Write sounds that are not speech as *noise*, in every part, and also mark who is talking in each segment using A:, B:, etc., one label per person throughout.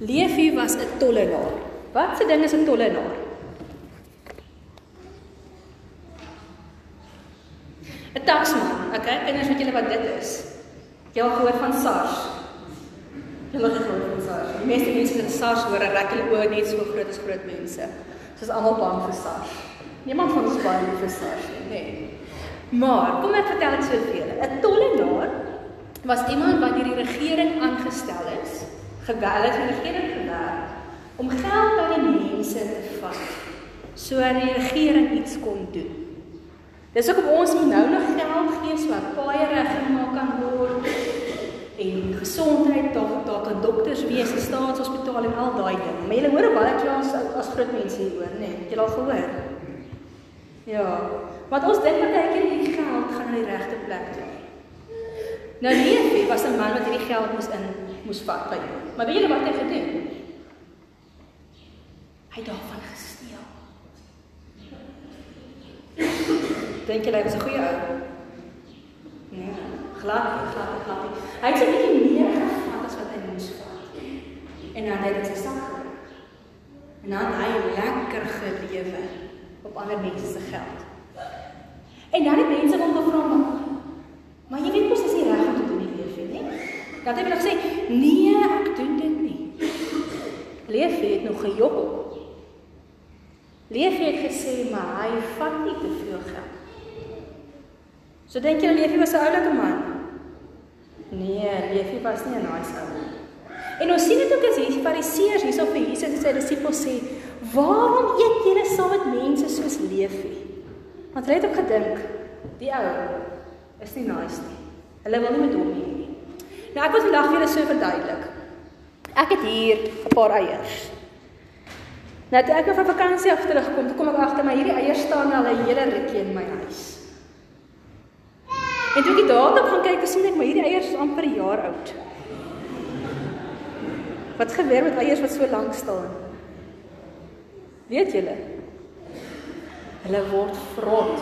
A: Leefie was 'n tollenaar. Wat se ding is 'n tollenaar? 'n Taksman. Okay, kinders, weet julle wat dit is? Jy al gehoor van SARS? Jy het gehoor van SARS. Die meeste mense wat SARS hoor, rek hulle oë net so groot as groot mense. Soos almal bang vir SARS. Niemand van ons bang vir SARS nie, nee. Maar kom ek vertel dit soveel. 'n Tollenaar was iemand wat deur die regering aangestel is gewel het in die regering gewerk om geld by die mense te vat sodat die regering iets kon doen. Dis ook om ons moet nou nog geld gee sodat paaie reggemaak kan word en gesondheid daar daar kan dokters wees, staatshospitale en al daai ding. Maar jy hoor baie klas as groot mense hieroor, nê? Nee, het jy al gehoor? Ja. Want ons dink partykeer die geld gaan na die regte plek toe. Nou Leefie was 'n man wat hierdie geld moes in moes vat by hom. Maar weet julle wat hy gedoen? Hy het daarvan gesteel. Dink jy hy was 'n goeie ou? Nee, glad, glad, glad. Hy het 'n bietjie meer gevat as wat hy moes vat. En dan het hy dit sak. En dan het hy lekker gelewe op ander mense se geld. En dan het mense hom gevra maar jy weet mos as jy reg om te doen nie leef nie. Dan het hy gesê nee, ek doen dit nie. Leef het nog gejok. Leef het gesê maar hy vat nie te veel geld. So dink jy Leefie was 'n oulike man? Nee, Leefie was nie 'n nice ou nie. En ons sien dit ook as hierdie fariseërs hierso vir Jesus en sy disippels sê, "Waarom eet julle saam met mense soos Leefie?" Want hulle het ook gedink, die ou is nie nice nie. Hulle wil nie met hom hê nie. Nou ek wil vandag vir julle so verduidelik. Ek het hier 'n paar eiers. Nou toe ek nou van vakansie af terugkom, toe kom ek agter maar hierdie eiers staan al 'n hele rukkie in my huis. En toe ek die datum gaan kyk, sien ek maar hierdie eiers is amper 'n jaar oud. Wat gebeur met eiers wat so lank staan? Weet julle? Hulle word vrot.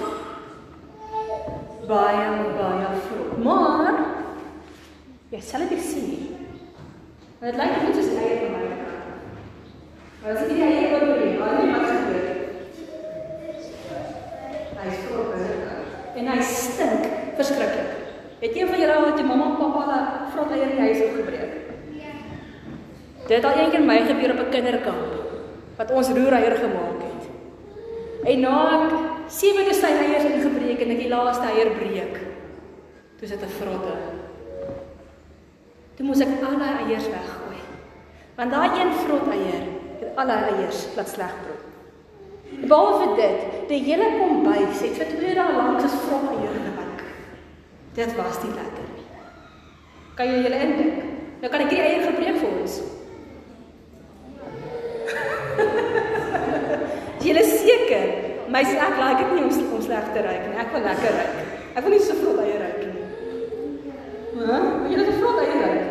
A: Baie baie vrot. Maar jy sal dit sien nie. Want dit lyk net soos eier van my kant. Maar as jy die eier oor die baie wat gebeur. Hy is vrot en hy stink verskriklik. Het een van julle al met jou mamma en pappa al vrot eier in die huis opgebreek? Ja. Dit het al eendag my gebeur op 'n kinderkamp wat ons roereier gemaak het. En na ek sewe dosyn eiers ingebreek en ek die laaste eier breek, toe sit 'n vrotte. Toe moes ek al die eiers weggooi. Want daai een vrot eier het al die eiers laat sleg brood. Behalwe dit, die hele kombuis het vir 2 dae lank as vrot eier gebak. Dit was nie lekker nie. Kan jy julle indink? Nou kan ek hierdie eier gebreek vir ons. *laughs* Julle seker, my ek like dit nie om om sleg te ruik nie. Ek wil lekker ruik. Ek wil nie so vrot eier ruik nie. Hæ? Wil jy net vrot eier ruik?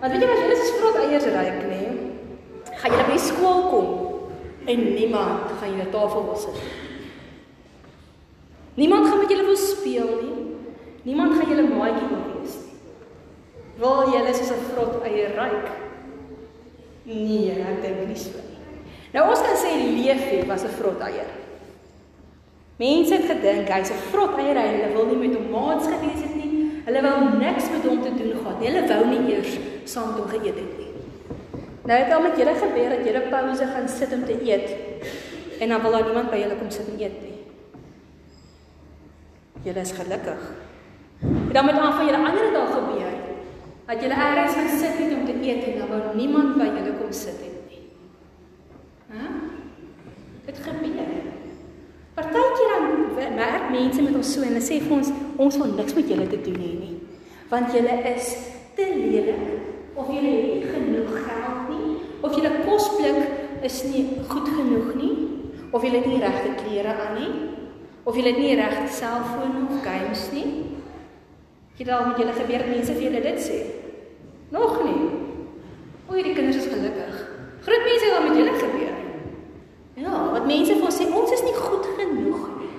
A: Want weet jy as jy net vrot eiers ruik nie, gaan jy by skool kom en niemand gaan jy na tafel wil sit. Niemand gaan met julle wil speel nie. Niemand gaan julle maatjie wil wees nie. Wil julle soos 'n vrot eier ruik? Nee, ek dink nie so nie. Nou ons kan sê Leefie was 'n vrot eier. Mense het gedink hy's 'n vrot eier en hulle wil nie met hom maats gewees het nie. Hulle wou niks met hom te doen gehad nie. Hulle wou nie eers saam met hom geëet het nie. Nou het al met julle gebeur dat julle pouse gaan sit om te eet en dan wil daar niemand by julle kom sit en eet nie. Julle is gelukkig. En dan met aan van julle ander dae gebeur dat julle eers gaan sit net om te eet en dan wou niemand by julle kom sit nie. Hæ? Dit gebeur. Partykeer dan merk mense met ons so en hulle sê vir ons ons wil niks met julle te doen hê nie. Want julle is te lelik of julle het genoeg geld nie of julle kosblik is nie goed genoeg nie of julle het nie regte klere aan nie of julle het nie regte selfoon of games nie. Jy dalk met julle gebeur mense vir julle dit sê. Nog nie. O, hierdie kinders is gelukkig. Groot mense het al met julle gebeur. Ja, wat mense vir ons sê ons is nie goed genoeg nie.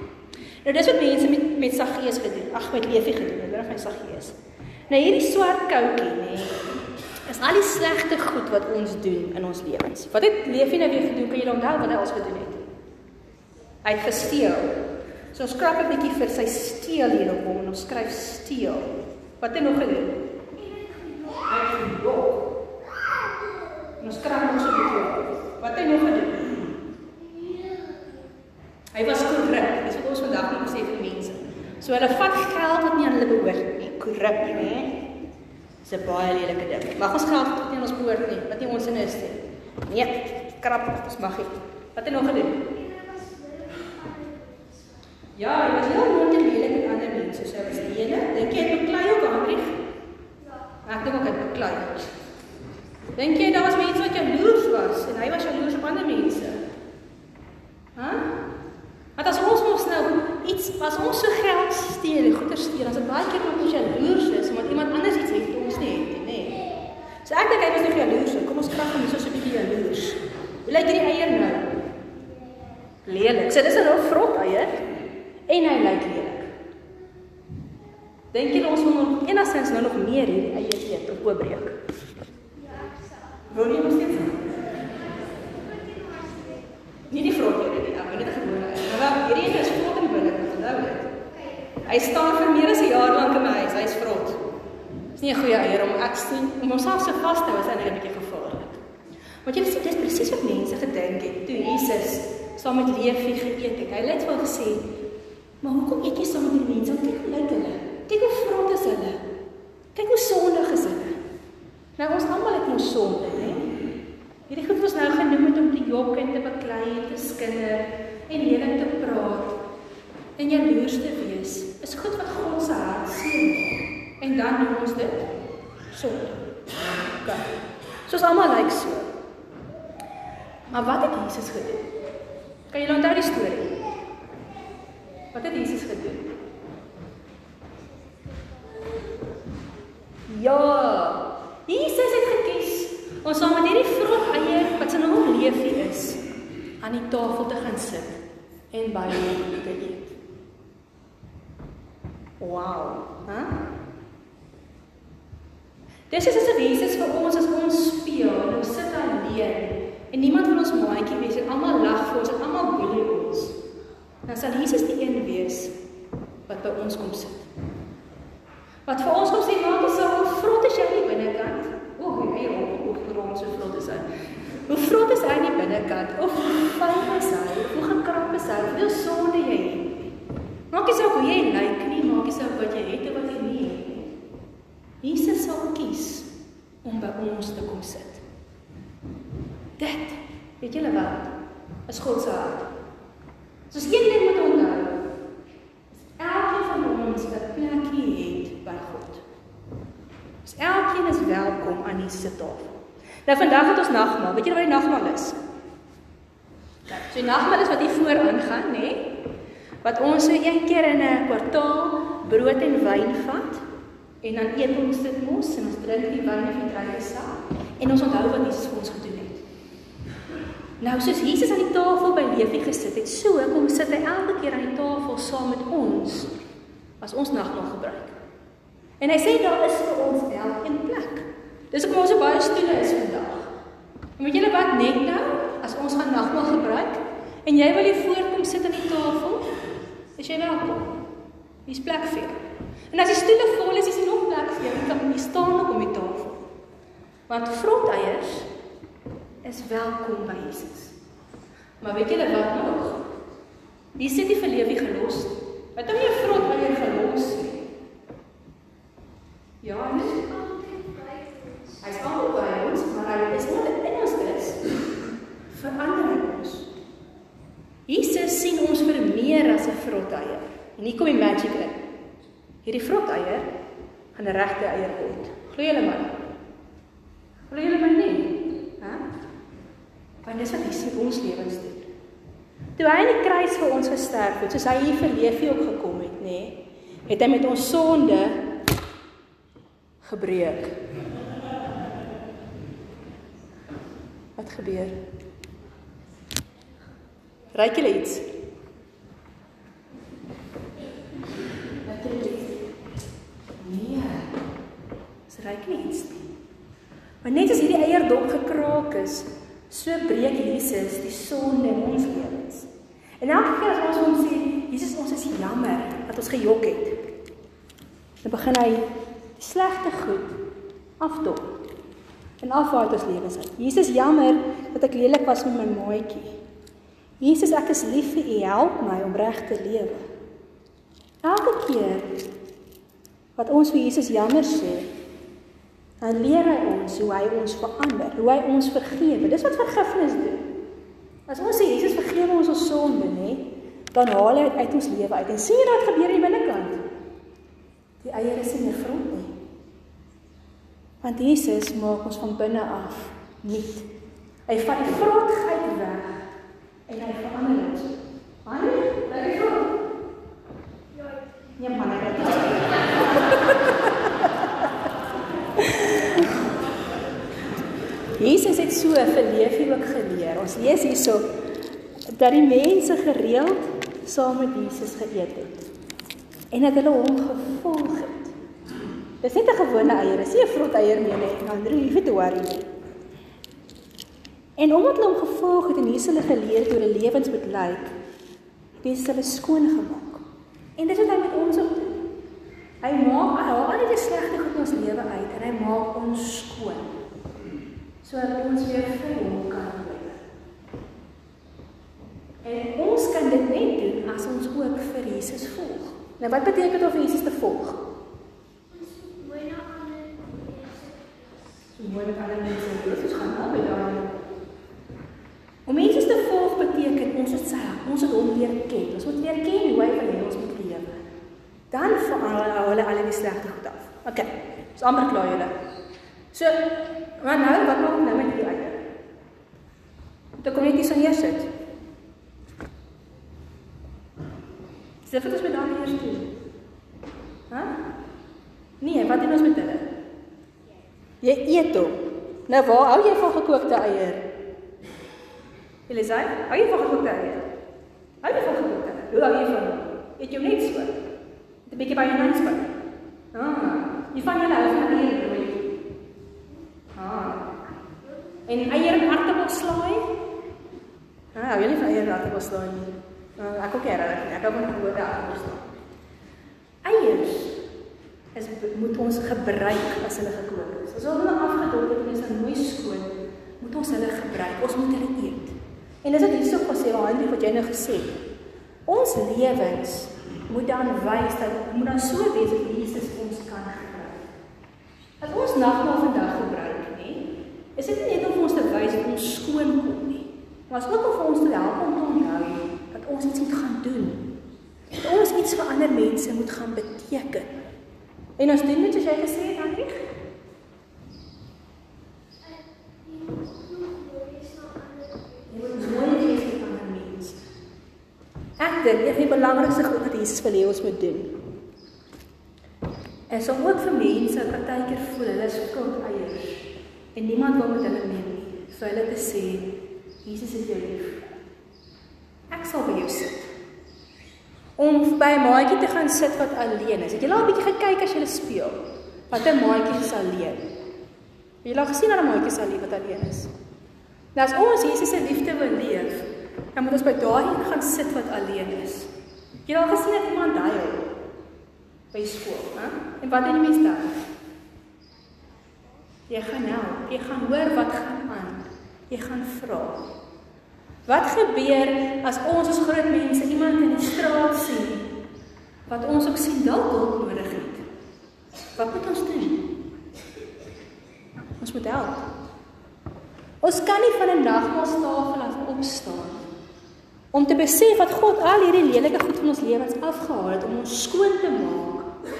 A: Nou dis wat mense met met Saggeus gedoen. Ag met Leefie gedoen, hulle van Saggeus. Nou hierdie swart koutjie nê, is al die slegte goed wat ons doen in ons lewens. Wat het Leefie nou weer gedoen? Kan jy onthou wat hy al gedoen het? Hy het gesteel. So ons skrap 'n bietjie vir sy steel hier op hom en ons skryf steel. Wat het hy nog gedoen? Hy het gedok. Ons skrap ons 'n bietjie. Wat het hy nog gedoen? Hy was korrup. Dis wat ons vandag moet sê vir mense. So hulle vat geld wat nie aan hulle behoort nie. Korrup, né? Dis 'n baie lelike ding. Mag ons geld wat nie aan ons behoort nie, wat nie ons in is nie. Nee, krap, ons mag nie. Wat het nog gedoen? Ja, hy was heel mooi en lelik met ander mense. So was die ene. Dink jy hy beklei ook Hendrik? Ja. Ek dink ook hy beklei. Dink jy daar was mense wat jaloers was en hy was jaloers op ander mense? Hæ? Maar as ons mos nou iets as ons so geld steel, goeder steel, dan is dit baie keer omdat ons jaloers is iemand anders iets het wat ons nie het nie, nê? So ek dink hy was nie jaloers. Kom ons krag hom so 'n bietjie jaloers. Hoe lyk hierdie eier nou? Lelik. So dis 'n rou vrot eier en hy lyk lelik. Dink jy ons nog enigstens nou nog meer hierdie eie eet of oopbreek? Nie 'n goeie eier om ek sien om homself so vas te hou, is eintlik 'n bietjie gevaarlik. Want jy sien dis presies wat mense gedink het toe Jesus saam met Leefie geëet het. Hy het wel gesê, Maar hoekom eet jy saam met die mense? Kyk hoe lyk hulle. Kyk hoe vrot is hulle. Kyk hoe sondig is hulle. Nou ons almal het ons sonde, né? Hierdie goed was nou genoem het om te jok en te beklei en te skinder en lelik te praat en jaloers te wees. Is goed wat God se hart seën. En dan noem ons dit sonde. OK. Soos almal lyk so. Maar wat het Jesus gedoen? Kan jy onthou die storie? Wat het Jesus gedoen? Ja, Jesus het gekies om saam met hierdie vrot eier wat sy naam Leefie is, aan die tafel te gaan sit en by hom te eet. Wow, hè? Dis is asof Jesus vir ons as ons speel en ons sit alleen en niemand van ons maatjie wees en almal lag vir ons en almal boelie ons dan sal Jesus die een wees wat by ons kom sit. Wat vir ons kom sê, maak dit so vrot as jy aan die binnekant. O, hy rond, o, rond so vrot is hy. Hoe vrot is hy aan die binnekant? Of fyn is hy? Hoe gekrap is hy? Hoeveel sonde jy het? Maak nie saak hoe jy lyk nie, maak nie saak wat jy het of wat jy nie het nie. Jesus kies om by ons te kom sit. Dit, weet julle wat? Is God se hart. Soos een ding moet onthou. Elkeen van ons wat plekkie het by God. Ons elkeen is welkom aan die sittafel. Nou vandag het ons nagmaal. Weet julle wat die nagmaal is? Ja, so die nagmaal is wat hier voor aangaan, nê? Nee? Wat ons so een keer in 'n kwartaal brood en wyn vat en dan eet ons dit mos en ons drink die wyn of die druiwe sap en ons onthou wat Jesus vir ons gedoen het. Nou soos Jesus aan die tafel by Leefie gesit het, so kom sit hy elke keer aan die tafel saam met ons as ons nagmaal gebruik. En hy sê daar is vir ons elkeen plek. Dis hoekom ons so baie stoele is vandag. En weet julle wat net nou as ons gaan nagmaal gebruik en jy wil hier voorkom sit aan die tafel, is jy welkom. Hier's plek vir jou. En as die stoele vol is, is daar nog plek vir jou. Jy kan hier staan op om die tafel. Want vroteiers is welkom by Jesus. Maar weet julle wat nog? Die sit nie vir lewe gelos. Wat hom jy vrot by jou gelos. Ja, hy is altyd by ons. Hy is altyd by ons, maar hy is nie in ons is verander ons. Jesus sien ons vir meer as 'n vrot eier. En hier kom die magie in. Hierdie vrot eier gaan 'n regte eier word. Glo julle my? Glo julle my nie? Want dis wat sê ons lewens doen. Toe hy aan die kruis vir ons gesterf het, soos hy hier vir Leefie ook gekom het, nê, nee, het hy met ons sonde gebreek. Wat gebeur? Ryk jy iets? Nee. Dis ryk nie iets nie. Maar deur dop gekraak is, so breek Jesus die sonde in ons lewens. En elke keer as ons hom sê, Jesus, ons is jammer dat ons gejok het. Dan begin hy die slegte goed afdop. En afwaai ons lewens uit. Jesus, jammer dat ek lelik was met my maatjie. Jesus, ek is lief vir U. Help my om reg te lewe. Elke keer wat ons vir Jesus jammer sê, dan leer hy ons hoe hy ons verander, hoe hy ons vergewe. Dis wat vergifnis doen. As ons sê Jesus vergewe ons ons sonde, nê, dan haal hy uit ons lewe uit. En sien jy wat gebeur aan die binnekant? Die eiers is nie vrot nie. Want Jesus maak ons van binne af nuut. Hy vat die vrotheid weg en hy verander ons. Wanneer? Laat ek gou. Ja, nee man, ek het Jesus het so vir Leefie ook geleer. Ons lees hierso dat die mense gereeld saam met Jesus geëet het en dat hulle hom gevolg het. Dis net 'n gewone eier, dis nie 'n vrot eier nie, nee, Andrew, jy weet hoe hy is. En omdat hulle hom gevolg het en hier hulle geleer hoe hulle lewens moet lyk, het hulle skoon gemaak. En dit is wat hy met ons ook doen. Hy maak al die slegte goed in ons lewe uit en hy maak ons skoon sodat ons weer vir hom kan lewe. En ons kan dit net doen as ons ook vir Jesus volg. Nou wat beteken dit om vir Jesus te volg?
B: Ons mooi na ander mense.
A: So mooi met ander mense wees. Ons gaan nou by daai Om Jesus te volg beteken ons het sy ons het hom leer ken. Ons moet leer ken hoe hy wil ons moet lewe. Dan verander hulle al die slegte goed af. OK. Dis amper klaar julle. So, maar nou wat maak nou met die eier? Dit kom net hier so neersit. Dis wat ons met daai eers doen. Hæ? Nee, wat doen ons met hulle? Jy eet hom. Nou waar hou jy van gekookte eier? Elisai, hou jy van gekookte eier? Hou jy van gekookte eier? Hoe hou jy van? Eet hom net so? 'n Bietjie by jou neus by. Ah, jy van julle hou van eier brood. Ah. En eier en aartappelslaai? Ah, hou jy nie van eier en aartappelslaai nie? Uh, ek ook nie. Ek hou van gewone aardappels. Eiers is moet ons gebruik as hulle gekook is. As hulle afgedop het en is dan mooi skoon, moet ons hulle gebruik. Ons moet hulle eet. En dis wat hierso gesê word, wat jy nou gesê het. Ons lewens moet dan wys dat moet dan so wees dat Jesus ons kan gebruik. As ons nagmaal vandag gebruik, nê, is dit nie net om ons te wys dat ons skoon kom nie, maar as ook om ons te help om te onthou dat ons iets moet gaan doen. Dat ons iets vir ander mense moet gaan beteken. En ons doen dit soos jy gesê het, Andrie. Ek dink dit is die belangrikste goed wat Jesus wil hê ons moet doen. En so ook vir mense wat partykeer voel hulle is skuld eiers en niemand wil met hulle neem nie. Vir hulle te sê Jesus is jou lief. Ek sal by jou sit. Om by 'n maatjie te gaan sit wat alleen is. Het jy al 'n bietjie gekyk as jy speel? Watter maatjies is alleen? Het jy al gesien 'n maatjie sal lief wat alleen is? Nou as ons Jesus se liefde wil leef, dan moet ons by daai gaan sit wat alleen is. Het jy al gesien iemand huil by skool, hè? En wat doen die mense dan? Jy gaan help, jy gaan hoor wat gaan aan. Jy gaan vra. Wat gebeur as ons as groot mense iemand in die straat sien wat ons ook sien dalk hulp nodig het? Wat moet ons doen? Ons moet help. Ons kan nie van 'n nagmaaltafel af opstaan om te besef dat God al hierdie lelike goed van ons lewens afgehaal het om ons skoon te maak.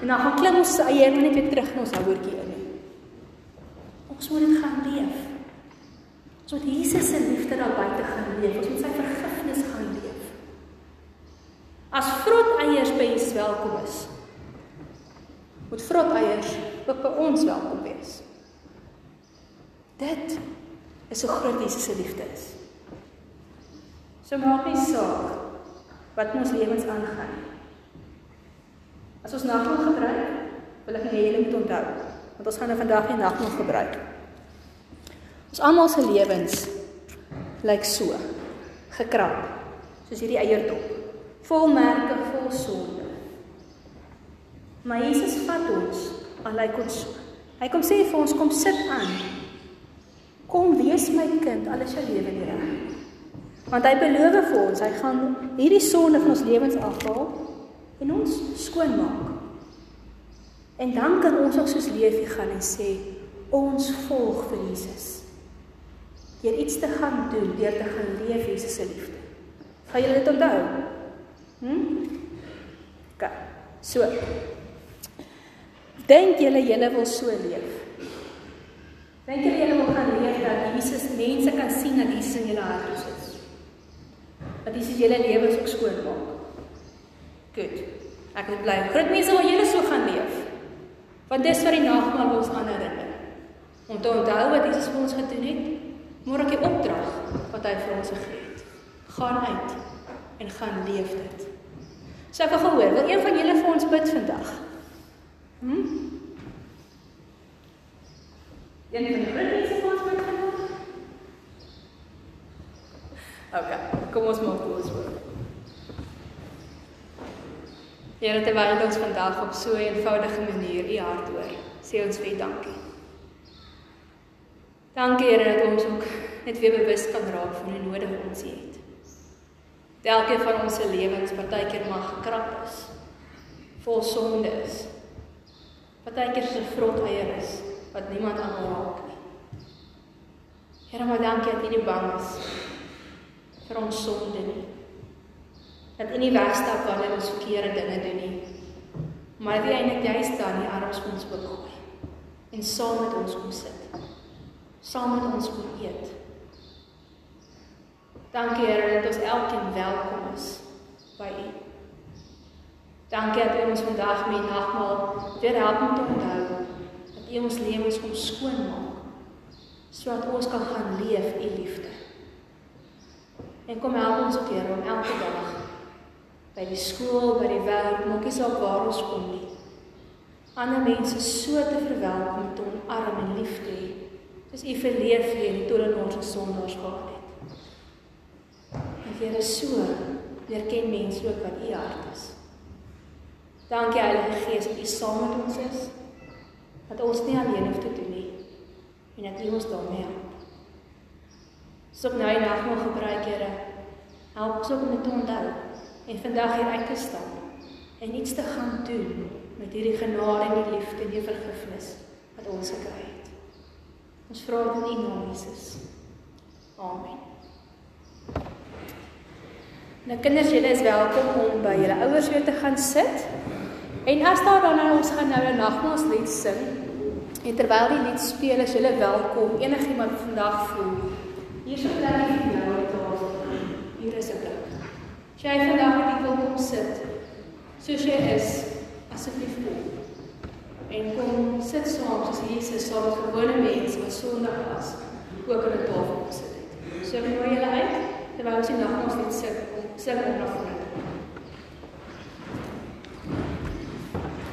A: En dan gaan klim ons eie net weer terug in ons houertjie in. Ons moet dit gaan leef. Ons moet Jesus se liefde daar buite gaan leef. Ons moet sy vergifnis gaan leef. As vrot eiers by ons welkom is, moet vrot eiers ook by ons welkom wees. Dit is hoe groot Jesus se liefde is. So maak nie saak wat in ons lewens aangaan. As ons nagmaal gebruik, wil ek hê julle moet onthou, want ons gaan nou vandag die nagmaal gebruik. Ons almal se lewens lyk so gekrap, soos hierdie eierdop, vol merke, vol sonde. Maar Jesus vat ons, al lyk ons so. Hy kom sê vir ons kom sit aan. Kom wees my kind, alles jou lewe nie reg. Want hy beloof vir ons, hy gaan hierdie sonde van ons lewens afhaal en ons skoonmaak. En dan kan ons ook soos Leefie gaan en sê ons volg vir Jesus. Deur iets te gaan doen, deur te gaan leef Jesus se liefde. Gaan julle dit onthou? Hm? Ga. So. Dink julle julle wil so leef? Dink julle julle wil gaan leef dat Jesus mense kan sien dat Jesus in julle hart is? dat dis julle lewens ook skoon maak. Goed. Ek is bly. Groot mense wil julle so gaan leef. Want dis wat die nagmaal ons aanherinner. Om te onthou wat Jesus vir ons gedoen het. Môre ek die opdrag wat hy vir ons gegee het. Gaan uit en gaan leef dit. So ek wil gehoor, wil een van julle vir ons bid vandag? Hm? Een van die mense vir ons bid vandag? Okay, kom ons maak ons voor. Here, terwyl ons vandag op so 'n eenvoudige manier U hart hoor, sê ons vir dankie. Dankie Here dat ons ook net weer bewus kan raak van hoe nodig ons het. Elkeen van ons se lewens partykeer mag gekrap is, vol sonde is. Partykeer se vrot eier is wat niemand aan raak nie. Here, maar dankie dat U nie bang is vir ons sonde nie. Dat U nie wegstap wanneer ons verkeerde dinge doen nie. Maar dat U net juist daar nie arms ons bekommel en saam met ons kom sit. Saam met ons kom eet. Dankie Here dat ons elkeen welkom is by U. Dankie dat U ons vandag met nagmaal weer help om te onthou dat U ons lewens kom skoonmaak sodat ons kan gaan leef U liefde. En kom help ons ook Here om elke dag by die skool, by die werk, maak nie saak waar ons kom nie. Ander mense so te verwelkom, te omarm en lief te hê. Dis u verleef hier in die torenors en sondaars gehad het. En Here so leer ken mense ook wat u hart is. Dankie Heilige Gees dat u saam met ons is. Dat ons nie alleen hoef te doen nie en dat u ons daarmee help. So nou die nagmaal gebruik, Here. Help ons om dit te onthou en vandag hier uit te stap en iets te gaan doen met hierdie genade en die liefde en die vergifnis wat ons gekry het. Ons vra dit in U naam, Jesus. Amen. Nou kinders, julle is welkom om by julle ouers weer te gaan sit. En as daar dan nou ons gaan nou 'n nagmaalslied sing. En terwyl die lied speel, is julle welkom enigiemand vandag voel Hier is 'n plek vir jou op tafel. Hier is 'n plek. As jy vandag net wil kom sit, soos jy is, asseblief kom. En kom sit saam soos Jesus saam met gewone mense wat sondig was, ook aan 'n tafel gesit het. So ek nooi julle uit terwyl ons die nagmaal sit, om na vore te kom.